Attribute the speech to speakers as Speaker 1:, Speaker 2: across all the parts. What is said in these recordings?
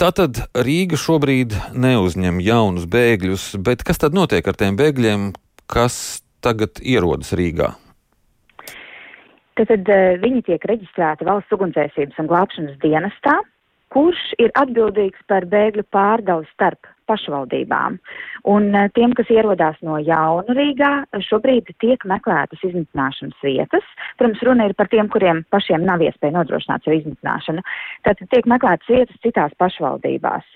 Speaker 1: Tātad Rīga šobrīd neuzņem jaunus bēgļus, bet kas tad notiek ar tiem bēgļiem, kas tagad ierodas Rīgā?
Speaker 2: Tad, tad viņi tiek reģistrēti valsts ugunsdzēsības un glābšanas dienestā, kurš ir atbildīgs par bēgļu pārdali starp pašvaldībām. Un eh, tiem, kas ierodās no jaunu Rīgā, šobrīd tiek meklētas izmitināšanas vietas. Protams, runa ir par tiem, kuriem pašiem nav iespēja nodrošināt savu izmitināšanu. Tātad tiek meklētas vietas citās pašvaldībās.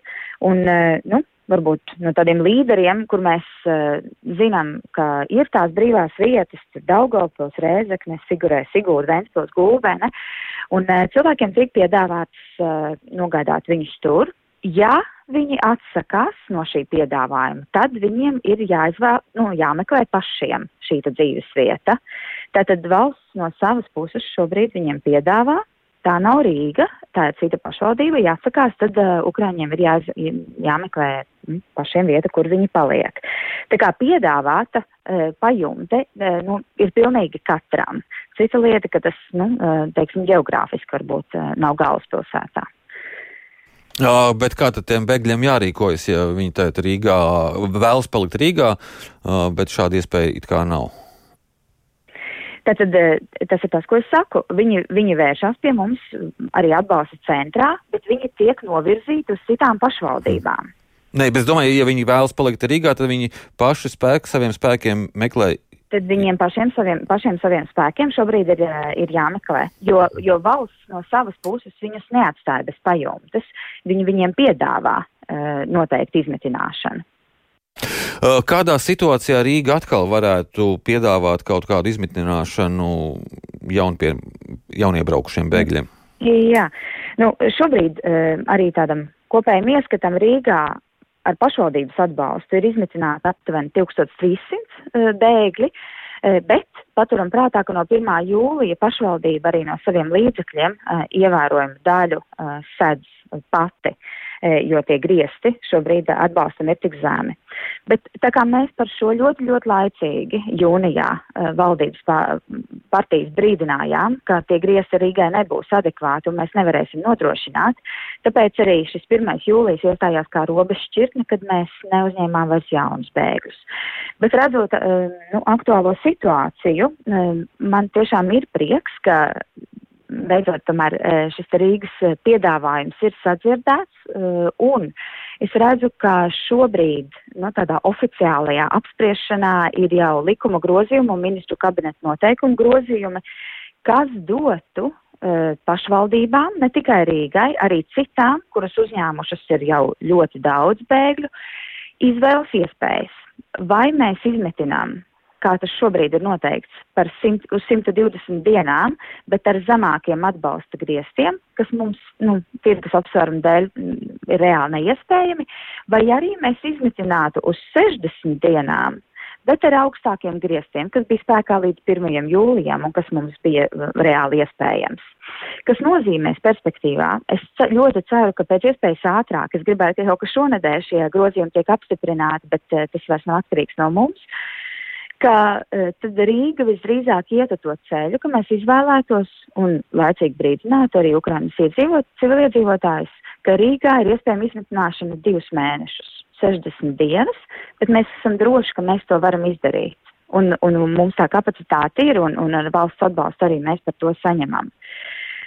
Speaker 2: Un, eh, nu, varbūt no tādiem līderiem, kur mēs uh, zinām, ka ir tās brīvās vietas, Daugavpils, Rēzekne, Sigurē, Sigūda, Ventspils, Gulbene, un uh, cilvēkiem tiek piedāvāts uh, nogādāt viņus tur. Ja viņi atsakās no šī piedāvājuma, tad viņiem ir jāizvēl, nu, jāmeklē pašiem šī dzīves vieta. Tātad valsts no savas puses šobrīd viņiem piedāvā. Tā nav Rīga, tā ir cita pašvaldība. Jāsakās, tad uh, Ukrāņiem ir jā, jāmeklē mm, pašiem vieta, kur viņi paliek. Tā kā piedāvāta uh, pajumte uh, nu, ir pilnīgi katram. Cita lieta, ka tas, nu, uh, teiksim, geogrāfiski varbūt uh, nav galvaspilsētā.
Speaker 1: Jā, bet kā tad tiem bēgļiem jārīkojas, ja viņi tagad Rīgā vēlas palikt Rīgā, bet šāda iespēja it kā nav?
Speaker 2: Tātad tas ir tas, ko es saku. Viņi, viņi vēršas pie mums arī atbalsta centrā, bet viņi tiek novirzīti uz citām pašvaldībām.
Speaker 1: Nē, bet es domāju, ja viņi vēlas palikt Rīgā, tad viņi paši spēku, saviem spēkiem meklē
Speaker 2: tad viņiem pašiem saviem, pašiem saviem spēkiem šobrīd ir, eh, ir jāmeklē. Jo, jo valsts no savas puses viņus neatstāja bez pajumtes. Viņi viņiem piedāvā uh, noteikti izmetināšanu.
Speaker 1: Eh, kādā situācijā Rīga atkal varētu piedāvāt kaut kādu izmitināšanu jaunpie, jauniebraukušiem bēgļiem?
Speaker 2: Jā, nu, šobrīd uh, arī tādam kopējam ieskatam Rīgā ar pašvaldības atbalstu ir izmitināti aptuveni 1300 uh, bēgļi, uh, bet paturam prātā, ka no 1. jūlija pašvaldība arī no saviem līdzekļiem uh, ievērojumu daļu sedz pati. Jo tie griesti šobrīd atbalstam ir tik zemi. Bet tā kā mēs par šo ļoti, ļoti laicīgi jūnijā e, valdības partijas brīdinājām, ka tie griesti Rīgai nebūs adekvāti un mēs nevarēsim nodrošināt, tāpēc arī šis 1. jūlijas iestājās kā robeža šķirtne, kad mēs neuzņēmām vairs jaunus bēgļus. Bet redzot e, nu, aktuālo situāciju, man tiešām ir prieks, ka beidzot tomēr šis Rīgas piedāvājums ir sadzirdēts, un es redzu, ka šobrīd no, nu, tādā oficiālajā apspriešanā ir jau likuma grozījumi un ministru kabineta noteikumu grozījumi, kas dotu pašvaldībām, ne tikai Rīgai, arī citām, kuras uzņēmušas ir jau ļoti daudz bēgļu, izvēles iespējas. Vai mēs izmetinām kā tas šobrīd ir noteikts, par 100, uz 120 dienām, bet ar zemākiem atbalsta griestiem, kas mums, nu, tirgus apsvērumu dēļ mm, ir reāli neiespējami, vai arī mēs izmitinātu uz 60 dienām, bet ar augstākiem griestiem, kas bija spēkā līdz 1. jūlijam un kas mums bija mm, reāli iespējams. Kas nozīmēs perspektīvā, es ļoti ceru, ka pēc iespējas ātrāk, es gribētu, ka jau ka šonadēļ šie grozījumi tiek apstiprināti, bet uh, tas vairs nav atkarīgs no mums, ka uh, tad Rīga visdrīzāk iet to ceļu, ka mēs izvēlētos un laicīgi brīdinātu arī Ukrainas iedzīvot, civiliedzīvotājus, ka Rīgā ir iespējama izmitināšana divus mēnešus, 60 dienas, bet mēs esam droši, ka mēs to varam izdarīt. Un, un, mums tā kapacitāte ir, un, un ar valsts atbalstu arī mēs par to saņemam.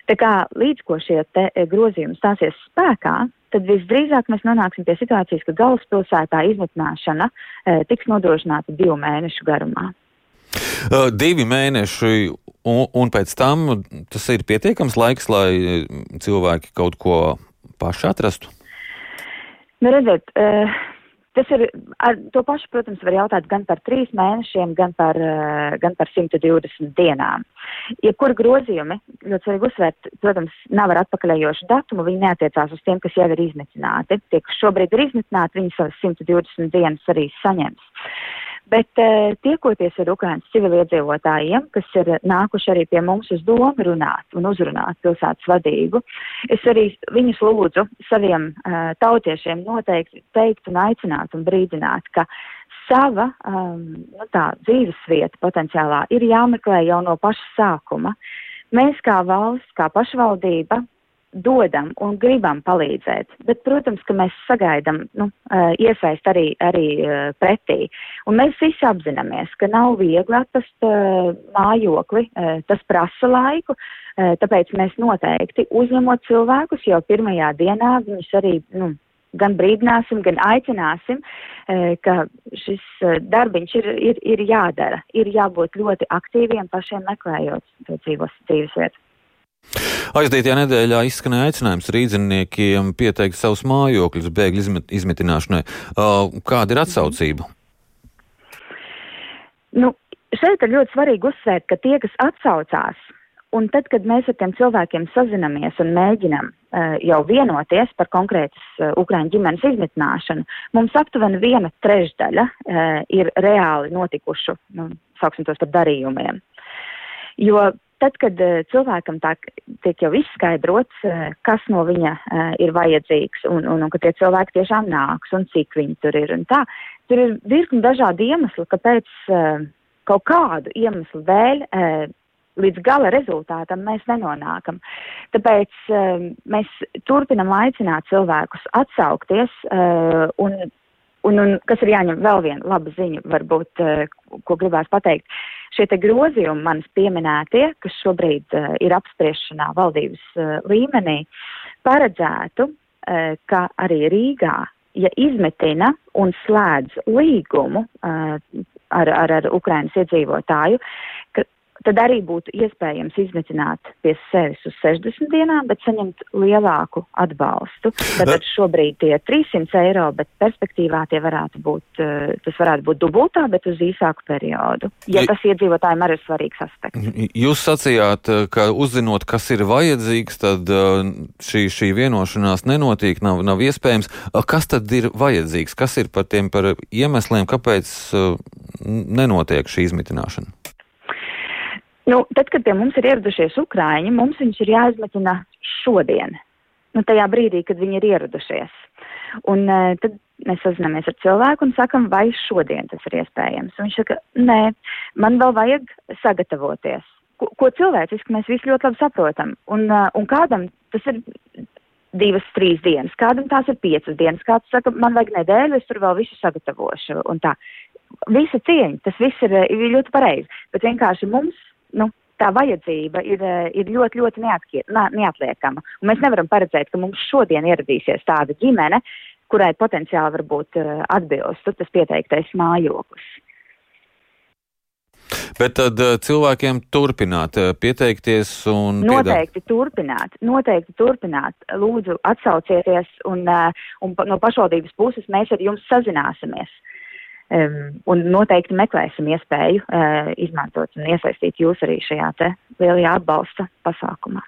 Speaker 2: Tā kā līdz ko šie grozījumi stāsies spēkā, tad visdrīzāk mēs nonāksim pie situācijas, ka galvaspilsētā izmitināšana e, tiks nodrošināta divu mēnešu garumā.
Speaker 1: Uh, divi mēneši, un, un pēc tam tas ir pietiekams laiks, lai cilvēki kaut ko paši atrastu?
Speaker 2: Nu, redziet, uh, Tas ir ar to pašu, protams, var jautāt gan par trīs mēnešiem, gan par, uh, gan par 120 dienām. Jebkura grozījumi, ļoti svarīgi uzsvērt, protams, nav ar atpakaļējošu datumu, viņi neatiecās uz tiem, kas jau ir iznīcināti. Tie, kas šobrīd ir iznīcināti, viņi savas 120 dienas arī saņems. Bet uh, tiekoties ar Ukrainas civiliedzīvotājiem, kas ir nākuši arī pie mums uz domu runāt un uzrunāt pilsētas vadību, es arī viņus lūdzu saviem uh, tautiešiem noteikti teikt un aicināt un brīdināt, ka sava um, nu tā, dzīvesvieta potenciālā ir jāmeklē jau no paša sākuma. Mēs kā valsts, kā pašvaldība dodam un gribam palīdzēt, bet, protams, ka mēs sagaidām nu, iesaist arī, arī pretī. Un mēs visi apzināmies, ka nav viegli atrast mājokli, tas prasa laiku, tāpēc mēs noteikti uzņemot cilvēkus jau pirmajā dienā, viņus arī nu, gan brīdināsim, gan aicināsim, ka šis darbiņš ir, ir, ir jādara, ir jābūt ļoti aktīviem pašiem meklējot to dzīves, dzīves vietu.
Speaker 1: Aizdītajā nedēļā izskanēja aicinājums rīdziniekiem pieteikt savus mājokļus bēgļu izmitināšanai. Kāda ir atsaucība?
Speaker 2: Nu, šeit ir ļoti svarīgi uzsvērt, ka tie, kas atsaucās, un tad, kad mēs ar tiem cilvēkiem sazinamies un mēģinam uh, jau vienoties par konkrētas uh, Ukraiņu ģimenes izmitināšanu, mums aptuveni viena trešdaļa uh, ir reāli notikušu, nu, sauksim tos par darījumiem. Jo tad, kad uh, cilvēkam tā tiek jau izskaidrots, uh, kas no viņa uh, ir vajadzīgs un, un, un ka tie cilvēki tiešām nāks un cik viņi tur ir un tā, tur ir virkni dažādi iemesli, kāpēc kaut kādu iemeslu dēļ līdz gala rezultātam mēs nenonākam. Tāpēc mēs turpinam aicināt cilvēkus atsaukties un Un, un kas ir jāņem vēl viena laba ziņa, varbūt, uh, ko gribās pateikt. Šie te grozījumi manis pieminētie, kas šobrīd uh, ir apspriešanā valdības uh, līmenī, paredzētu, uh, ka arī Rīgā, ja izmetina un slēdz līgumu uh, ar, ar, ar Ukrainas iedzīvotāju, ka tad arī būtu iespējams izmetināt pie sevis uz 60 dienām, bet saņemt lielāku atbalstu. Tātad šobrīd tie ir 300 eiro, bet perspektīvā tie varētu būt, eh, tas varētu būt dubultā, bet uz īsāku periodu. Ja tas iedzīvotājiem arī ir svarīgs aspekts.
Speaker 1: Jūs sacījāt, eh, ka uzzinot, kas ir vajadzīgs, tad eh, šī, šī vienošanās nenotiek, nav, nav iespējams. Kas tad ir vajadzīgs? Kas ir par tiem par iemesliem, kāpēc nenotiek šī izmitināšana?
Speaker 2: Nu, tad, kad pie mums ir ieradušies ukrāņi, mums viņus ir jāizmetina šodien, nu, tajā brīdī, kad viņi ir ieradušies. Un uh, tad mēs sazināmies ar cilvēku un sakam, vai šodien tas ir iespējams. Un viņš saka, nē, man vēl vajag sagatavoties. Ko, ko cilvēciski mēs visi ļoti labi saprotam. Un, uh, un kādam tas ir divas, trīs dienas, kādam tās ir piecas dienas, kāds saka, man vajag nedēļu, es tur vēl visu sagatavošu. Un tā, visa cieņa, tas viss ir, ir ļoti pareizi. Bet vienkārši mums nu, tā vajadzība ir, eh, ir ļoti, ļoti neatkie, neatliekama. Un mēs nevaram paredzēt, ka mums šodien ieradīsies tāda ģimene, kurai potenciāli var būt uh, atbilst tas pieteiktais mājoklis.
Speaker 1: Bet tad uh, cilvēkiem turpināt, pieteikties un.
Speaker 2: Noteikti piedāv... turpināt, noteikti turpināt. Lūdzu, atsaucieties un, un no pašvaldības puses mēs ar jums sazināsimies. Un noteikti meklēsim iespēju uh, izmantot un iesaistīt jūs arī šajā te lielajā atbalsta pasākumā.